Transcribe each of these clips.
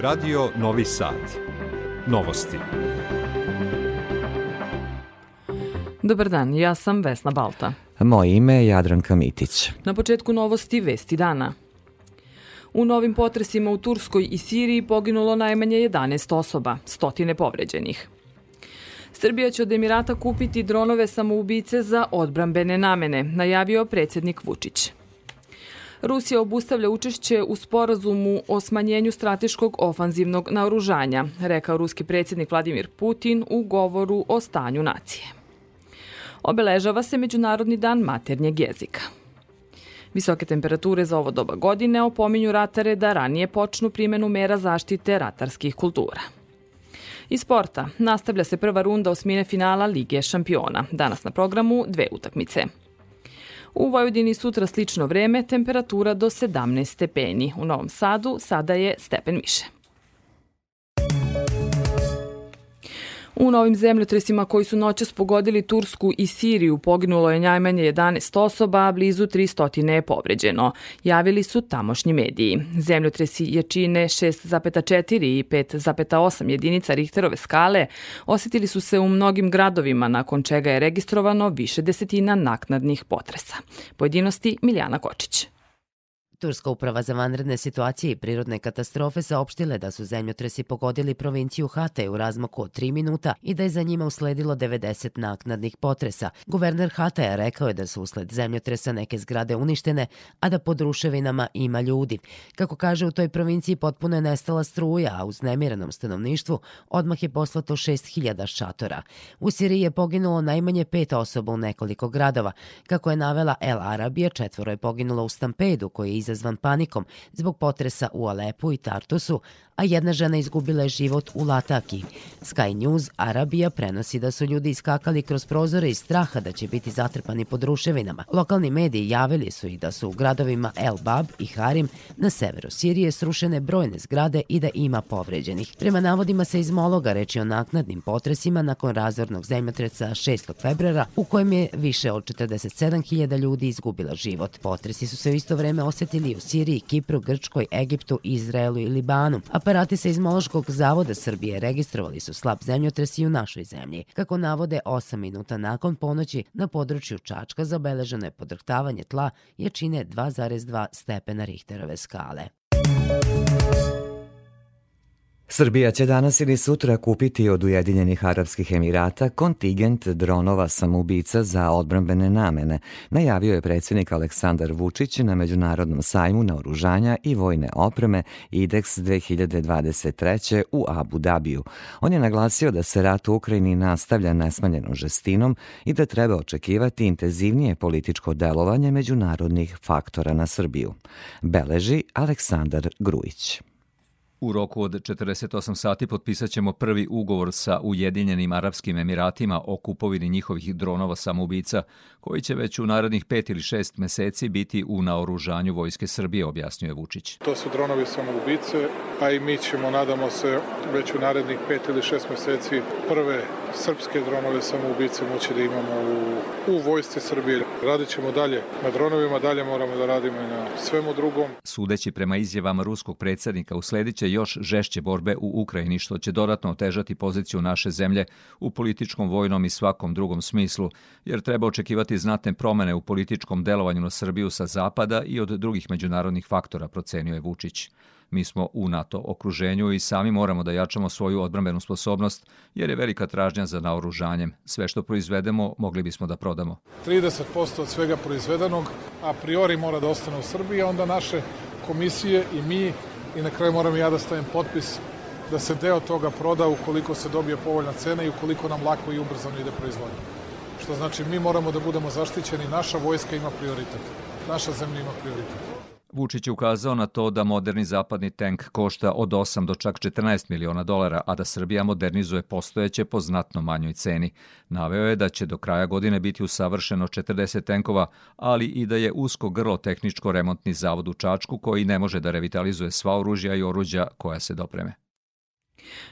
Radio Novi Sad. Novosti. Dobar dan, ja sam Vesna Balta. Moje ime je Jadranka Mitić. Na početku novosti Vesti dana. U novim potresima u Turskoj i Siriji poginulo najmanje 11 osoba, stotine povređenih. Srbija će od Emirata kupiti dronove samoubice za odbrambene namene, najavio predsednik Vučić. Rusija obustavlja učešće u sporazumu o smanjenju strateškog ofanzivnog naoružanja, rekao ruski predsjednik Vladimir Putin u govoru o stanju nacije. Obeležava se Međunarodni dan maternjeg jezika. Visoke temperature za ovo doba godine opominju ratare da ranije počnu primenu mera zaštite ratarskih kultura. Iz sporta nastavlja se prva runda osmine finala Lige šampiona. Danas na programu dve utakmice. U Vojvodini sutra slično vreme, temperatura do 17 stepeni. U Novom Sadu sada je stepen više. U novim zemljotresima koji su noćas pogodili Tursku i Siriju poginulo je najmanje 11 osoba, a blizu 300 je povređeno. Javili su tamošnji mediji. Zemljotresi jačine 6,4 i 5,8 jedinica Richterove skale osetili su se u mnogim gradovima, nakon čega je registrovano više desetina naknadnih potresa. Pojedinosti Miljana Kočić. Turska uprava za vanredne situacije i prirodne katastrofe saopštile da su zemljotresi pogodili provinciju Hatay u razmaku od 3 minuta i da je za njima usledilo 90 naknadnih potresa. Guverner Hataja rekao je da su usled zemljotresa neke zgrade uništene, a da pod ruševinama ima ljudi. Kako kaže, u toj provinciji potpuno je nestala struja, a u znemirenom stanovništvu odmah je poslato 6000 šatora. U Siriji je poginulo najmanje pet osoba u nekoliko gradova. Kako je navela El Arabija, četvoro je poginulo u Stampedu, koji je izazvan panikom zbog potresa u Alepu i Tartusu, a jedna žena izgubila je život u Lataki. Sky News Arabija prenosi da su ljudi iskakali kroz prozore iz straha da će biti zatrpani pod ruševinama. Lokalni mediji javili su i da su u gradovima El Bab i Harim na severu Sirije srušene brojne zgrade i da ima povređenih. Prema navodima se iz Mologa reči o naknadnim potresima nakon razornog zemljotreca 6. februara u kojem je više od 47.000 ljudi izgubila život. Potresi su se u isto vreme osetili u Siriji, Kipru, Grčkoj, Egiptu, Izraelu i Libanu, Aparati Seizmološkog zavoda Srbije registrovali su slab zemljotres i u našoj zemlji. Kako navode, 8 minuta nakon ponoći na području Čačka zabeleženo je podrhtavanje tla jačine 2,2 stepena Richterove skale. Srbija će danas ili sutra kupiti od Ujedinjenih Arabskih Emirata kontingent dronova samoubica za odbrambene namene, najavio je predsjednik Aleksandar Vučić na Međunarodnom sajmu naoružanja i vojne opreme IDEX 2023. u Abu Dabiju. On je naglasio da se rat u Ukrajini nastavlja nesmanjenom žestinom i da treba očekivati intenzivnije političko delovanje međunarodnih faktora na Srbiju. Beleži Aleksandar Grujić. U roku od 48 sati potpisat ćemo prvi ugovor sa Ujedinjenim Arapskim Emiratima o kupovini njihovih dronova samoubica, koji će već u narednih pet ili šest meseci biti u naoružanju Vojske Srbije, objasnjuje Vučić. To su dronovi samoubice, a i mi ćemo, nadamo se, već u narednih pet ili šest meseci prve srpske dronove samoubice moći da imamo u, u vojsci Srbije. Radit ćemo dalje na dronovima, dalje moramo da radimo i na svemu drugom. Sudeći prema izjavama ruskog predsednika, uslediće još žešće borbe u Ukrajini, što će dodatno otežati poziciju naše zemlje u političkom, vojnom i svakom drugom smislu, jer treba očekivati znatne promene u političkom delovanju na Srbiju sa zapada i od drugih međunarodnih faktora, procenio je Vučić. Mi smo u NATO okruženju i sami moramo da jačamo svoju odbrambenu sposobnost, jer je velika tražnja za naoružanjem. Sve što proizvedemo mogli bismo da prodamo. 30% od svega proizvedenog a priori mora da ostane u Srbiji, a onda naše komisije i mi i na kraju moram ja da stavim potpis da se deo toga proda ukoliko se dobije povoljna cena i ukoliko nam lako i ubrzano ide proizvodnja. Što znači mi moramo da budemo zaštićeni, naša vojska ima prioritet, naša zemlja ima prioritet. Vučić je ukazao na to da moderni zapadni tank košta od 8 do čak 14 miliona dolara, a da Srbija modernizuje postojeće po znatno manjoj ceni. Naveo je da će do kraja godine biti usavršeno 40 tenkova, ali i da je usko grlo tehničko-remontni zavod u Čačku koji ne može da revitalizuje sva oružja i oruđa koja se dopreme.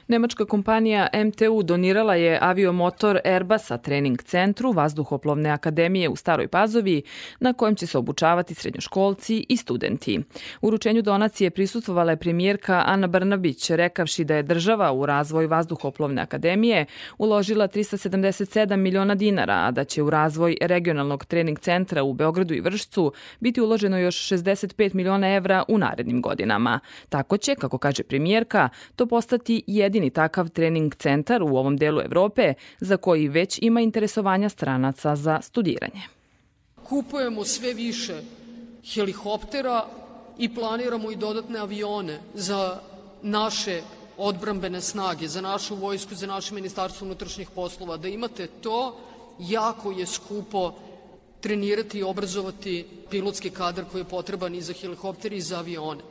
Nemačka kompanija MTU donirala je aviomotor Airbusa trening centru Vazduhoplovne akademije u Staroj Pazovi, na kojem će se obučavati srednjoškolci i studenti. U ručenju donacije prisustvovala je premijerka Ana Brnabić, rekavši da je država u razvoj Vazduhoplovne akademije uložila 377 miliona dinara, a da će u razvoj regionalnog trening centra u Beogradu i Vršcu biti uloženo još 65 miliona evra u narednim godinama. Tako će, kako kaže premijerka, to postati jedini takav trening centar u ovom delu Evrope za koji već ima interesovanja stranaca za studiranje. Kupujemo sve više helikoptera i planiramo i dodatne avione za naše odbrambene snage, za našu vojsku, za naše ministarstvo unutrašnjih poslova. Da imate to, jako je skupo trenirati i obrazovati pilotski kadar koji je potreban i za helikoptere i za avione.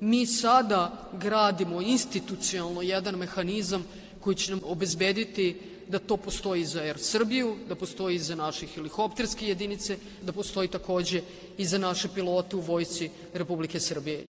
Mi sada gradimo institucionalno jedan mehanizam koji će nam obezbediti da to postoji za Air Srbiju, da postoji za naše helikopterske jedinice, da postoji takođe i za naše pilote u vojci Republike Srbije.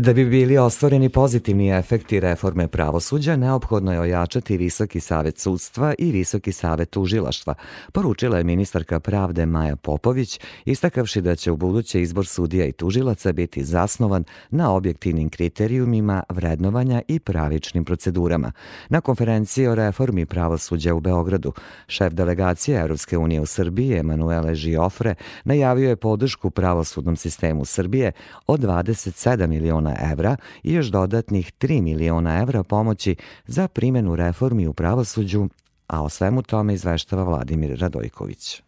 Da bi bili ostvareni pozitivni efekti reforme pravosuđa, neophodno je ojačati Visoki savet sudstva i Visoki savet tužilaštva, poručila je ministarka pravde Maja Popović, istakavši da će u buduće izbor sudija i tužilaca biti zasnovan na objektivnim kriterijumima vrednovanja i pravičnim procedurama. Na konferenciji o reformi pravosuđa u Beogradu, šef delegacije Europske unije u Srbiji, Emanuele Žiofre, najavio je podršku pravosudnom sistemu Srbije od 27 miliona miliona evra i još dodatnih 3 miliona evra pomoći za primenu reformi u pravosuđu, a o svemu tome izveštava Vladimir Radojković.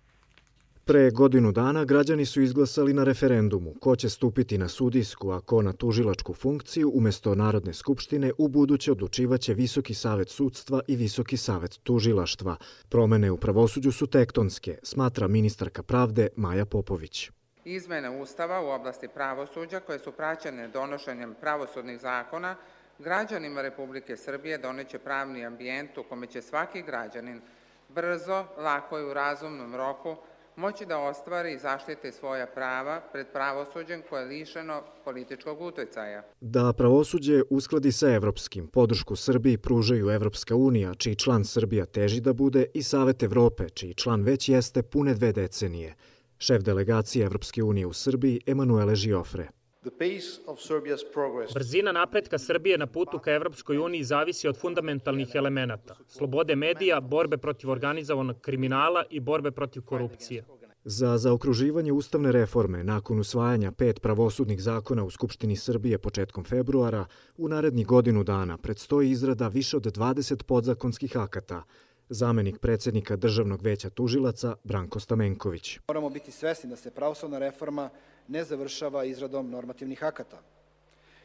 Pre godinu dana građani su izglasali na referendumu ko će stupiti na sudijsku, a ko na tužilačku funkciju umesto Narodne skupštine u buduće odlučivaće Visoki savet sudstva i Visoki savet tužilaštva. Promene u pravosuđu su tektonske, smatra ministarka pravde Maja Popović. Izmene Ustava u oblasti pravosuđa koje su praćene donošenjem pravosudnih zakona građanima Republike Srbije doneće pravni ambijent u kome će svaki građanin brzo, lako i u razumnom roku moći da ostvari i zaštite svoja prava pred pravosuđem koje je lišeno političkog utjecaja. Da pravosuđe uskladi sa evropskim, podršku Srbiji pružaju Evropska unija, čiji član Srbija teži da bude, i Savet Evrope, čiji član već jeste pune dve decenije – šef delegacije Evropske unije u Srbiji Emanuele Žiofre. Brzina napretka Srbije na putu ka Evropskoj uniji zavisi od fundamentalnih elemenata, slobode medija, borbe protiv organizovanog kriminala i borbe protiv korupcije. Za zaokruživanje ustavne reforme nakon usvajanja pet pravosudnih zakona u Skupštini Srbije početkom februara, u narednih godinu dana predstoji izrada više od 20 podzakonskih akata, zamenik predsednika Državnog veća tužilaca Branko Stamenković. Moramo biti svesni da se pravosudna reforma ne završava izradom normativnih akata.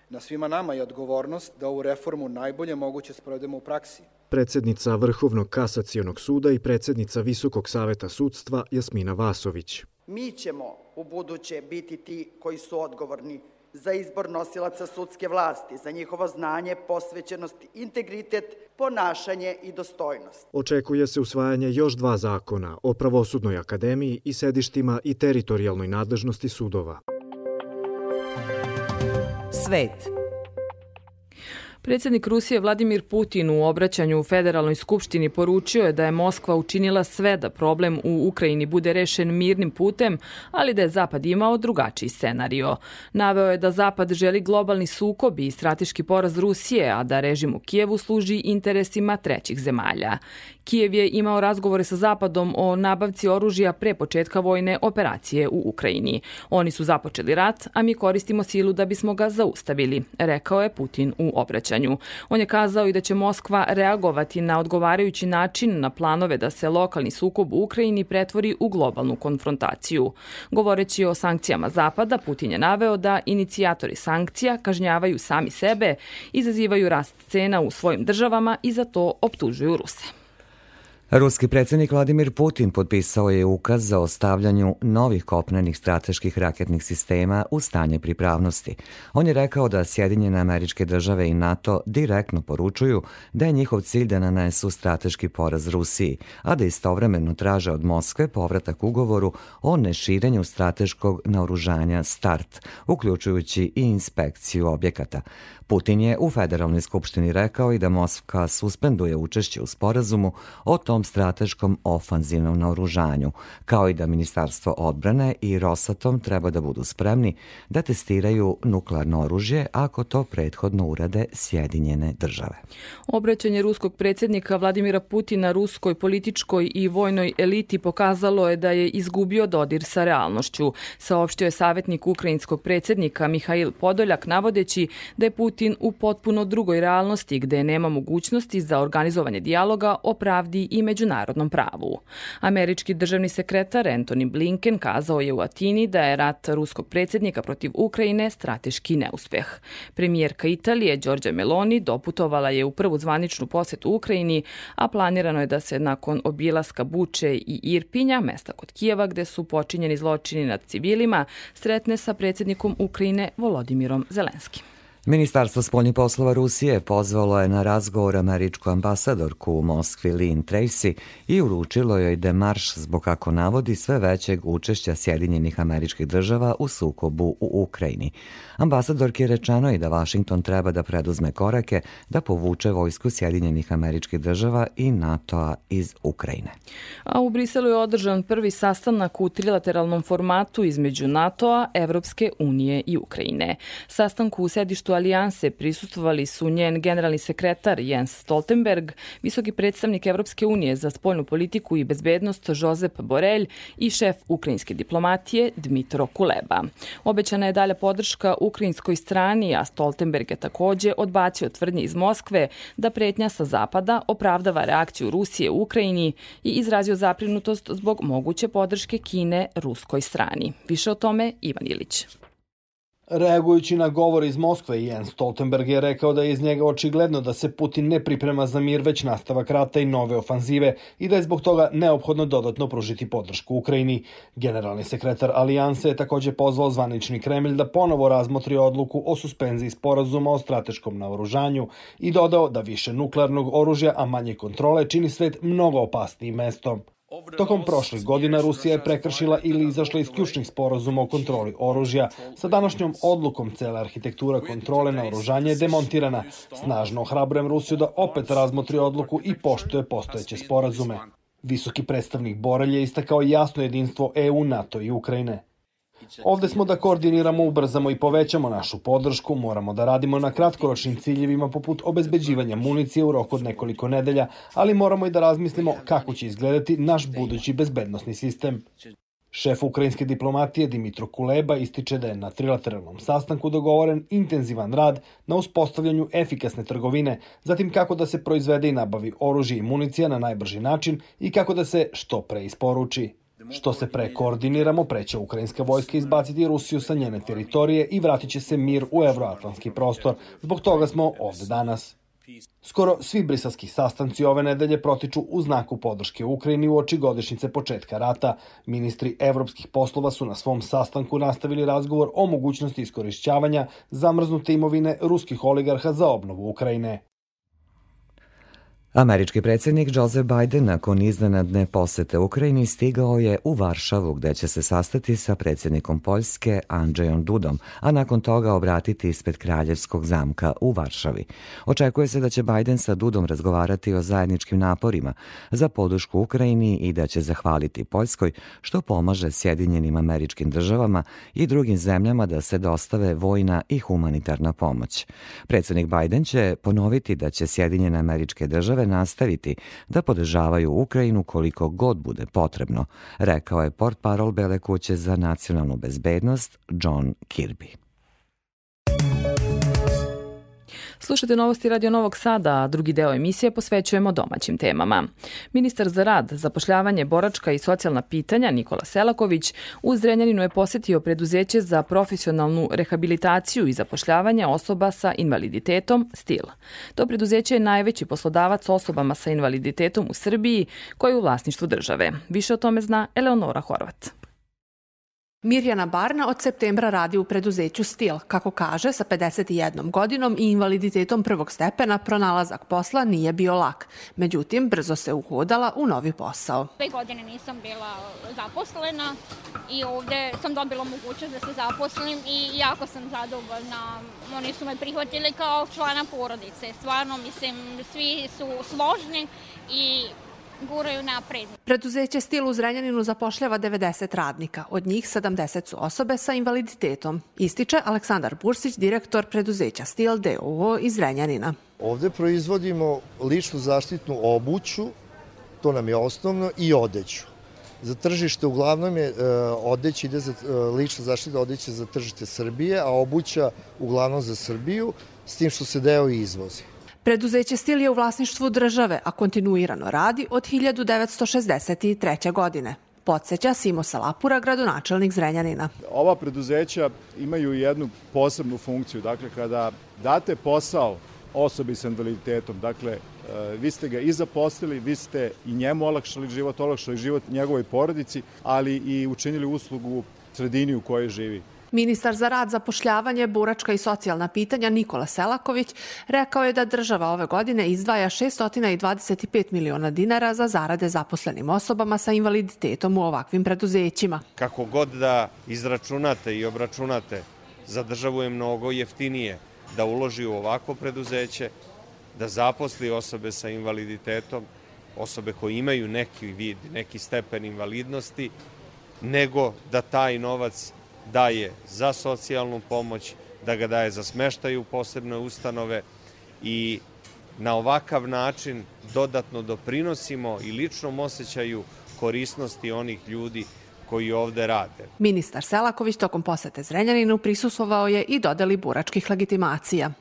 Na svima nama je odgovornost da ovu reformu najbolje moguće sprovedemo u praksi. Predsednica Vrhovnog kasacijonog suda i predsednica Visokog saveta sudstva Jasmina Vasović. Mi ćemo u buduće biti ti koji su odgovorni za izbor nosilaca sudske vlasti, za njihovo znanje, posvećenost, integritet, ponašanje i dostojnost. Očekuje se usvajanje još dva zakona o pravosudnoj akademiji i sedištima i teritorijalnoj nadležnosti sudova. Svet Predsednik Rusije Vladimir Putin u obraćanju u Federalnoj skupštini poručio je da je Moskva učinila sve da problem u Ukrajini bude rešen mirnim putem, ali da je Zapad imao drugačiji scenario. Naveo je da Zapad želi globalni sukob i strateški poraz Rusije, a da režim u Kijevu služi interesima trećih zemalja. Kijev je imao razgovore sa Zapadom o nabavci oružja pre početka vojne operacije u Ukrajini. Oni su započeli rat, a mi koristimo silu da bismo ga zaustavili, rekao je Putin u obraćanju. On je kazao i da će Moskva reagovati na odgovarajući način na planove da se lokalni sukob u Ukrajini pretvori u globalnu konfrontaciju. Govoreći o sankcijama Zapada, Putin je naveo da inicijatori sankcija kažnjavaju sami sebe, izazivaju rast cena u svojim državama i za to optužuju Ruse. Ruski predsjednik Vladimir Putin potpisao je ukaz za ostavljanju novih kopnenih strateških raketnih sistema u stanje pripravnosti. On je rekao da Sjedinjene američke države i NATO direktno poručuju da je njihov cilj da nanesu strateški poraz Rusiji, a da istovremeno traže od Moskve povratak ugovoru o neširenju strateškog naoružanja START, uključujući i inspekciju objekata. Putin je u Federalnoj skupštini rekao i da Moskva suspenduje učešće u sporazumu o tom strateškom ofanzivnom naoružanju, kao i da Ministarstvo odbrane i Rosatom treba da budu spremni da testiraju nuklearno oružje ako to prethodno urade Sjedinjene države. Obraćanje ruskog predsjednika Vladimira Putina ruskoj političkoj i vojnoj eliti pokazalo je da je izgubio dodir sa realnošću, saopštio je savjetnik ukrajinskog predsjednika Mihail Podoljak navodeći da je Putin u potpuno drugoj realnosti gde nema mogućnosti za organizovanje dijaloga o pravdi i međunarodnom pravu. Američki državni sekretar Anthony Blinken kazao je u Atini da je rat ruskog predsjednika protiv Ukrajine strateški neuspeh. Premijerka Italije Đorđe Meloni doputovala je u prvu zvaničnu posetu Ukrajini, a planirano je da se nakon obilaska Buče i Irpinja, mesta kod Kijeva gde su počinjeni zločini nad civilima, sretne sa predsjednikom Ukrajine Volodimirom Zelenskim. Ministarstvo spoljnih poslova Rusije pozvalo je na razgovor američku ambasadorku u Moskvi Lynn Tracy i uručilo joj demarš zbog kako navodi sve većeg učešća Sjedinjenih američkih država u sukobu u Ukrajini. Ambasadorki je rečeno i da Washington treba da preduzme korake da povuče vojsku Sjedinjenih američkih država i NATO-a iz Ukrajine. A u Briselu je održan prvi sastanak u trilateralnom formatu između NATO-a, Evropske unije i Ukrajine. Sastanku u sedištu alijanse prisustvovali su njen generalni sekretar Jens Stoltenberg, visoki predstavnik Evropske unije za spoljnu politiku i bezbednost Josep Borelj i šef ukrajinske diplomatije Dmitro Kuleba. Obećana je dalja podrška ukrajinskoj strani, a Stoltenberg je takođe odbacio tvrdnje iz Moskve da pretnja sa zapada opravdava reakciju Rusije u Ukrajini i izrazio zaprinutost zbog moguće podrške Kine ruskoj strani. Više o tome Ivan Ilić. Reagujući na govor iz Moskve, Jens Stoltenberg je rekao da je iz njega očigledno da se Putin ne priprema za mir, već nastavak rata i nove ofanzive i da je zbog toga neophodno dodatno pružiti podršku Ukrajini. Generalni sekretar Alijanse je takođe pozvao zvanični Kremlj da ponovo razmotri odluku o suspenziji sporazuma o strateškom naoružanju i dodao da više nuklearnog oružja, a manje kontrole čini svet mnogo opasnijim mestom. Tokom prošlih godina Rusija je prekršila ili izašla iz ključnih sporazuma o kontroli oružja. Sa današnjom odlukom cela arhitektura kontrole na oružanje je demontirana. Snažno ohrabrujem Rusiju da opet razmotri odluku i poštuje postojeće sporazume. Visoki predstavnik Borelj je istakao jasno jedinstvo EU, NATO i Ukrajine. Ovde smo da koordiniramo, ubrzamo i povećamo našu podršku, moramo da radimo na kratkoročnim ciljevima poput obezbeđivanja municije u roku od nekoliko nedelja, ali moramo i da razmislimo kako će izgledati naš budući bezbednostni sistem. Šef ukrajinske diplomatije Dimitro Kuleba ističe da je na trilateralnom sastanku dogovoren intenzivan rad na uspostavljanju efikasne trgovine, zatim kako da se proizvede i nabavi oružje i municija na najbrži način i kako da se što pre isporuči. Što se pre koordiniramo, preće ukrajinska vojska izbaciti Rusiju sa njene teritorije i vratit će se mir u evroatlantski prostor. Zbog toga smo ovde danas. Skoro svi brisalski sastanci ove nedelje protiču u znaku podrške Ukrajini u oči godišnjice početka rata. Ministri evropskih poslova su na svom sastanku nastavili razgovor o mogućnosti iskorišćavanja zamrznute imovine ruskih oligarha za obnovu Ukrajine. Američki predsjednik Joseph Biden nakon iznenadne posete Ukrajini stigao je u Varšavu gde će se sastati sa predsjednikom Poljske Andrzejom Dudom, a nakon toga obratiti ispred Kraljevskog zamka u Varšavi. Očekuje se da će Biden sa Dudom razgovarati o zajedničkim naporima za podršku Ukrajini i da će zahvaliti Poljskoj što pomaže Sjedinjenim američkim državama i drugim zemljama da se dostave vojna i humanitarna pomoć. Predsjednik Biden će ponoviti da će Sjedinjene američke države države nastaviti da podržavaju Ukrajinu koliko god bude potrebno, rekao je port parol Bele kuće za nacionalnu bezbednost John Kirby. Slušate novosti Radio Novog Sada, a drugi deo emisije posvećujemo domaćim temama. Ministar za rad, zapošljavanje, boračka i socijalna pitanja Nikola Selaković u Zrenjaninu je posetio preduzeće za profesionalnu rehabilitaciju i zapošljavanje osoba sa invaliditetom STIL. To preduzeće je najveći poslodavac osobama sa invaliditetom u Srbiji koji je u vlasništvu države. Više o tome zna Eleonora Horvat. Mirjana Barna od septembra radi u preduzeću Stil. Kako kaže, sa 51 godinom i invaliditetom prvog stepena pronalazak posla nije bio lak. Međutim, brzo se uhodala u novi posao. Dve godine nisam bila zaposlena i ovde sam dobila mogućnost da se zaposlim i jako sam zadovoljna. Oni su me prihvatili kao člana porodice. Stvarno, mislim, svi su složni i guraju napred. Preduzeće Stil u Zrenjaninu zapošljava 90 radnika, od njih 70 su osobe sa invaliditetom. Ističe Aleksandar Bursić, direktor preduzeća Stil DOO iz Zrenjanina. Ovde proizvodimo ličnu zaštitnu obuću, to nam je osnovno, i odeću. Za tržište uglavnom je e, odeća ide za e, lična zaštita odeća za tržište Srbije, a obuća uglavnom za Srbiju, s tim što se deo i izvozi. Preduzeće Stil je u vlasništvu države, a kontinuirano radi od 1963. godine. Podseća Simo Salapura, gradonačelnik Zrenjanina. Ova preduzeća imaju jednu posebnu funkciju. Dakle, kada date posao osobi sa invaliditetom, dakle, e, vi ste ga i zaposlili, vi ste i njemu olakšali život, olakšali život njegovoj porodici, ali i učinili uslugu sredini u kojoj živi. Ministar za rad, zapošljavanje, buračka i socijalna pitanja Nikola Selaković rekao je da država ove godine izdvaja 625 miliona dinara za zarade zaposlenim osobama sa invaliditetom u ovakvim preduzećima. Kako god da izračunate i obračunate, za državu je mnogo jeftinije da uloži u ovako preduzeće, da zaposli osobe sa invaliditetom, osobe koje imaju neki vid, neki stepen invalidnosti, nego da taj novac daje za socijalnu pomoć, da ga daje za smeštaj u posebne ustanove i na ovakav način dodatno doprinosimo i ličnom osjećaju korisnosti onih ljudi koji ovde rade. Ministar Selaković tokom posete Zrenjaninu prisustvovao je i dodeli buračkih legitimacija.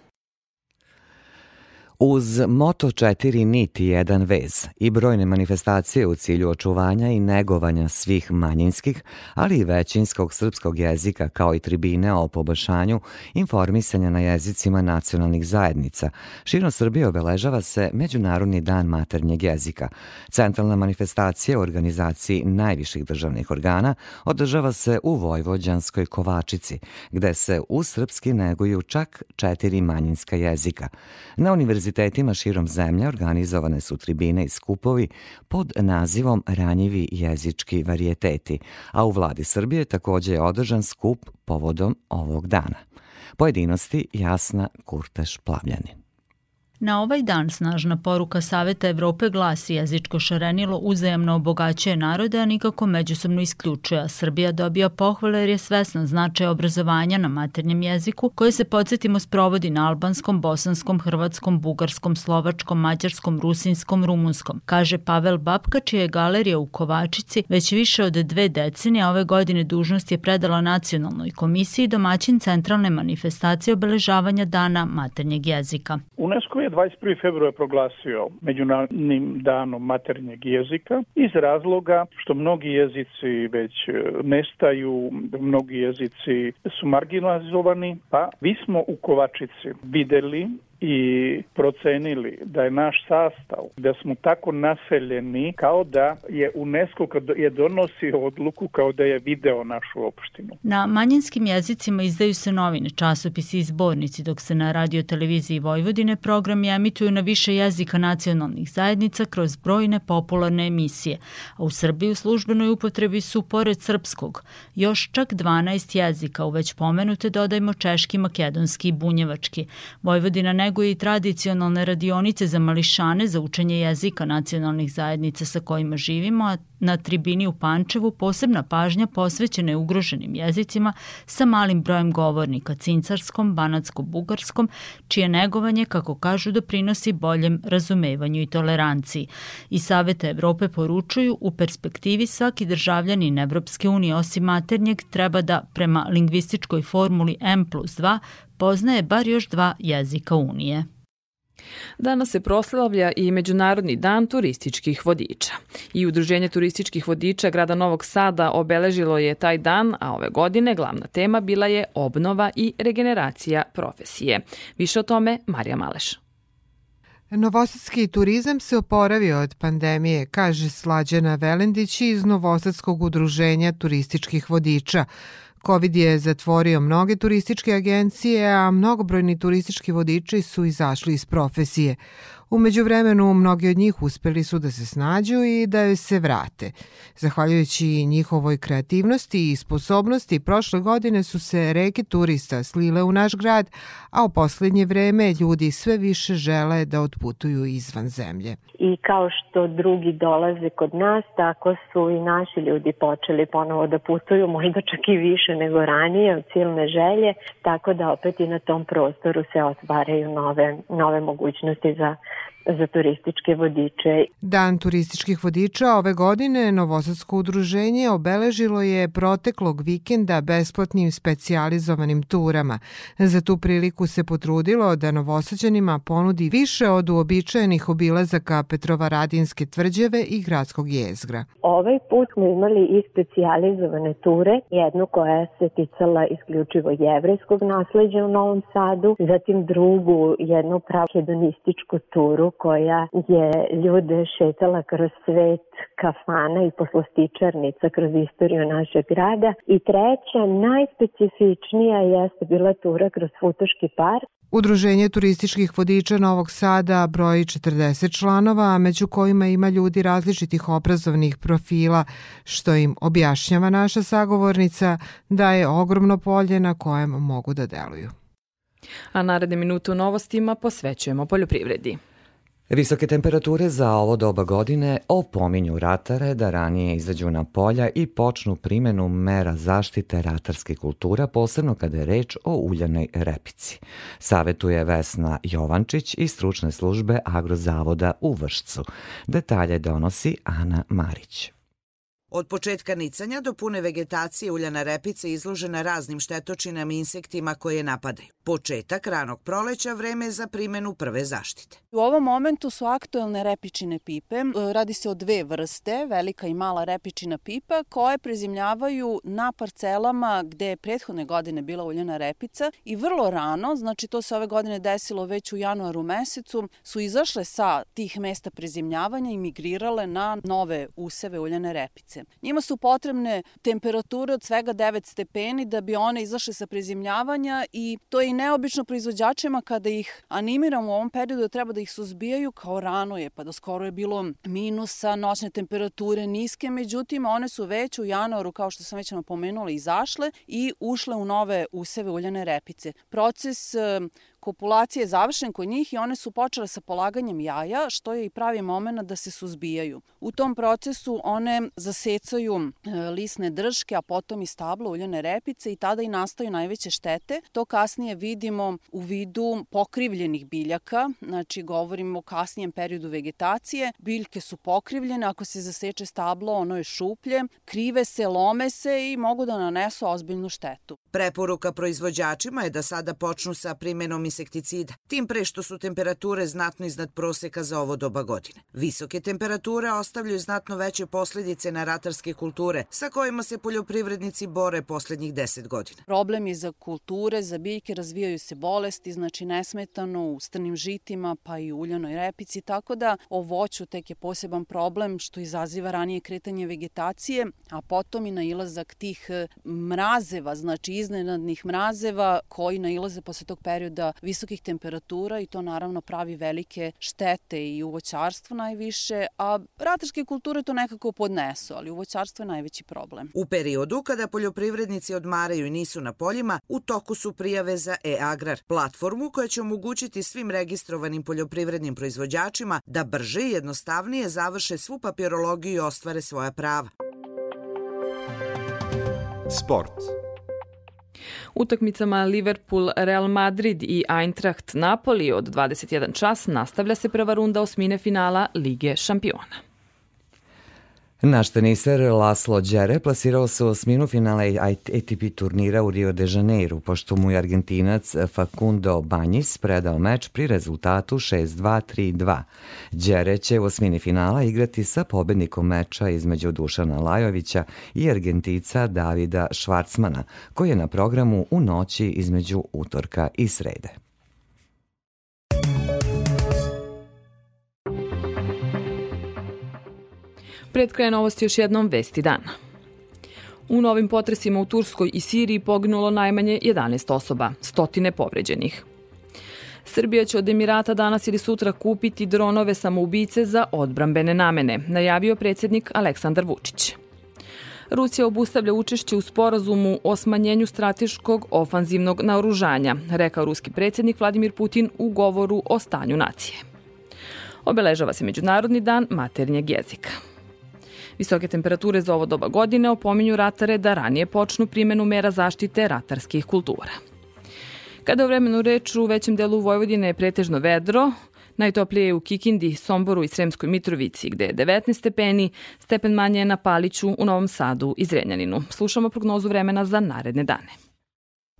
Uz moto četiri niti jedan vez i brojne manifestacije u cilju očuvanja i negovanja svih manjinskih, ali i većinskog srpskog jezika kao i tribine o poboljšanju informisanja na jezicima nacionalnih zajednica, širom Srbije obeležava se Međunarodni dan maternjeg jezika. Centralna manifestacija u organizaciji najviših državnih organa održava se u Vojvođanskoj Kovačici, gde se u srpski neguju čak četiri manjinska jezika. Na univerzitetu univerzitetima širom zemlje organizovane su tribine i skupovi pod nazivom Ranjivi jezički varijeteti, a u vladi Srbije takođe je održan skup povodom ovog dana. Pojedinosti Jasna Kurteš Plavljanin. Na ovaj dan snažna poruka Saveta Evrope glasi jezičko šarenilo uzajamno obogaćuje narode, a nikako međusobno isključuje, a Srbija dobija pohvale jer je svesna značaja obrazovanja na maternjem jeziku koje se podsjetimo sprovodi na albanskom, bosanskom, hrvatskom, bugarskom, slovačkom, mađarskom, rusinskom, rumunskom, kaže Pavel Babka, čija je galerija u Kovačici već više od dve decenije, ove godine dužnost je predala nacionalnoj komisiji domaćin centralne manifestacije obeležavanja dana maternjeg jezika. UNESCO je 21. februar proglasio Međunarodnim danom maternjeg jezika iz razloga što mnogi jezici već e, nestaju, mnogi jezici su marginalizovani, pa vi smo u Kovačici videli i procenili da je naš sastav, da smo tako naseljeni kao da je UNESCO kad je donosio odluku kao da je video našu opštinu. Na manjinskim jezicima izdaju se novine, časopisi i zbornici, dok se na radio televiziji Vojvodine programi emituju na više jezika nacionalnih zajednica kroz brojne popularne emisije, a u Srbiji u službenoj upotrebi su, pored srpskog, još čak 12 jezika, u već pomenute dodajmo češki, makedonski i bunjevački. Vojvodina ne neguje i tradicionalne radionice za mališane za učenje jezika nacionalnih zajednica sa kojima živimo, a na tribini u Pančevu posebna pažnja posvećena je ugroženim jezicima sa malim brojem govornika, cincarskom, banatsko-bugarskom, čije negovanje, kako kažu, doprinosi boljem razumevanju i toleranciji. I Savete Evrope poručuju, u perspektivi svaki državljanin Evropske unije osim maternjeg treba da prema lingvističkoj formuli M plus 2 poznaje bar još dva jezika Unije. Danas se proslavlja i Međunarodni dan turističkih vodiča. I Udruženje turističkih vodiča grada Novog Sada obeležilo je taj dan, a ove godine glavna tema bila je obnova i regeneracija profesije. Više o tome Marija Maleš. Novosadski turizam se oporavio od pandemije, kaže Slađana Velendić iz Novosadskog udruženja turističkih vodiča. Covid je zatvorio mnoge turističke agencije, a mnogobrojni turistički vodiči su izašli iz profesije. Umeđu vremenu, mnogi od njih uspeli su da se snađu i da joj se vrate. Zahvaljujući njihovoj kreativnosti i sposobnosti, prošle godine su se reke turista slile u naš grad, a u poslednje vreme ljudi sve više žele da otputuju izvan zemlje. I kao što drugi dolaze kod nas, tako su i naši ljudi počeli ponovo da putuju, možda čak i više nego ranije od silne želje, tako da opet i na tom prostoru se otvaraju nove, nove mogućnosti za za turističke vodiče. Dan turističkih vodiča ove godine Novosadsko udruženje obeležilo je proteklog vikenda besplatnim specijalizovanim turama. Za tu priliku se potrudilo da Novosađanima ponudi više od uobičajenih obilazaka Petrovaradinske tvrđave i gradskog jezgra. Ovaj put smo imali i specijalizovane ture, jednu koja se ticala isključivo jevrejskog nasleđa u Novom Sadu, zatim drugu jednu prav hedonističku turu koja je ljude šetala kroz svet kafana i poslostičarnica kroz istoriju našeg grada i treća, najspecifičnija jeste bila tura kroz Futoški park. Udruženje turističkih vodiča Novog Sada broji 40 članova, među kojima ima ljudi različitih obrazovnih profila, što im objašnjava naša sagovornica da je ogromno polje na kojem mogu da deluju. A naredne minute u novostima posvećujemo poljoprivredi. Visoke temperature za ovo doba godine opominju ratare da ranije izađu na polja i počnu primenu mera zaštite ratarskih kultura, posebno kada je reč o uljanoj repici. Savetuje Vesna Jovančić iz stručne službe Agrozavoda u Vršcu. Detalje donosi Ana Marić. Od početka nicanja do pune vegetacije uljana repica izložena raznim štetočinama i insektima koje napadaju. Početak ranog proleća vreme za primenu prve zaštite. U ovom momentu su aktuelne repičine pipe. Radi se o dve vrste, velika i mala repičina pipa, koje prezimljavaju na parcelama gde je prethodne godine bila uljana repica i vrlo rano, znači to se ove godine desilo već u januaru mesecu, su izašle sa tih mesta prezimljavanja i migrirale na nove useve uljane repice. Njima su potrebne temperature od svega 9 stepeni da bi one izašle sa prezimljavanja i to je i neobično proizvođačima kada ih animiramo u ovom periodu da treba da ih suzbijaju kao rano je, pa da skoro je bilo minusa, noćne temperature niske, međutim one su već u januaru, kao što sam već napomenula, izašle i ušle u nove useve uljane repice. Proces kopulacija je završen kod njih i one su počele sa polaganjem jaja, što je i pravi moment da se suzbijaju. U tom procesu one zasecaju e, lisne drške, a potom i stablo uljane repice i tada i nastaju najveće štete. To kasnije vidimo u vidu pokrivljenih biljaka, znači govorimo o kasnijem periodu vegetacije. Biljke su pokrivljene, ako se zaseče stablo, ono je šuplje, krive se, lome se i mogu da nanesu ozbiljnu štetu. Preporuka proizvođačima je da sada počnu sa primenom insekticida, tim pre što su temperature znatno iznad proseka za ovo doba godine. Visoke temperature ostavljaju znatno veće posledice na ratarske kulture sa kojima se poljoprivrednici bore poslednjih 10 godina. Problem je za kulture, za biljke, razvijaju se bolesti, znači nesmetano u strnim žitima pa i uljanoj repici, tako da o voću tek je poseban problem što izaziva ranije kretanje vegetacije, a potom i nailazak tih e, mrazeva, znači iznenadnih mrazeva koji nailaze posle tog perioda visokih temperatura i to naravno pravi velike štete i u voćarstvu najviše, a ratarske kulture to nekako podnesu, ali u voćarstvu je najveći problem. U periodu kada poljoprivrednici odmaraju i nisu na poljima, u toku su prijave za e-agrar, platformu koja će omogućiti svim registrovanim poljoprivrednim proizvođačima da brže i jednostavnije završe svu papirologiju i ostvare svoja prava. Sport. Utakmicama Liverpool, Real Madrid i Eintracht Napoli od 21 čas nastavlja se prva runda osmine finala Lige šampiona. Naš teniser Laslo Đere plasirao se u osminu finale ATP turnira u Rio de Janeiro, pošto mu je Argentinac Facundo Banjis predao meč pri rezultatu 6-2-3-2. Đere će u osmini finala igrati sa pobednikom meča između Dušana Lajovića i Argentica Davida Švarcmana, koji je na programu u noći između utorka i srede. Pred kraje novosti još jednom vesti dana. U novim potresima u Turskoj i Siriji poginulo najmanje 11 osoba, stotine povređenih. Srbija će od Emirata danas ili sutra kupiti dronove samoubice za odbrambene namene, najavio predsjednik Aleksandar Vučić. Rusija obustavlja učešće u sporazumu o smanjenju strateškog ofanzivnog naoružanja, rekao ruski predsjednik Vladimir Putin u govoru o stanju nacije. Obeležava se Međunarodni dan maternjeg jezika. Visoke temperature za ovo doba godine opominju ratare da ranije počnu primenu mera zaštite ratarskih kultura. Kada u vremenu reč u većem delu Vojvodine je pretežno vedro, Najtoplije je u Kikindi, Somboru i Sremskoj Mitrovici, gde je 19 stepeni, stepen manje je na Paliću, u Novom Sadu i Zrenjaninu. Slušamo prognozu vremena za naredne dane.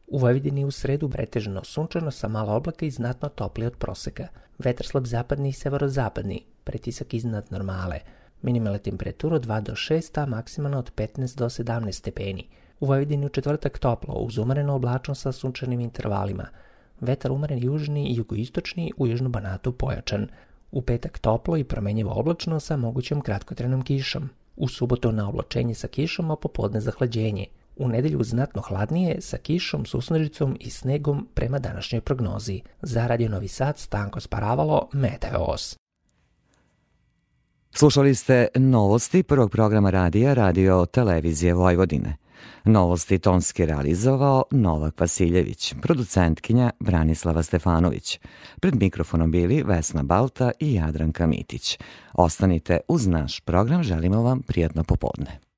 U Vojvodini u sredu pretežno sunčano sa malo oblaka i znatno toplije od proseka. Vetar slab zapadni i severozapadni, pretisak iznad normale – Minimalna temperatura od 2 do 6, a maksimalna od 15 do 17 stepeni. U Vojvodini u četvrtak toplo, uz umareno oblačno sa sunčanim intervalima. Vetar umaren južni i jugoistočni, u južnom banatu pojačan. U petak toplo i promenjivo oblačno sa mogućom kratkotrenom kišom. U subotu na oblačenje sa kišom, a popodne zahlađenje. U nedelju znatno hladnije sa kišom, susnežicom i snegom prema današnjoj prognozi. Za Radio Novi Sad Stanko Sparavalo, Meteos. Slušali ste novosti prvog programa radija Radio Televizije Vojvodine. Novosti tonski realizovao Novak Vasiljević, producentkinja Branislava Stefanović. Pred mikrofonom bili Vesna Balta i Jadranka Mitić. Ostanite uz naš program, želimo vam prijatno popodne.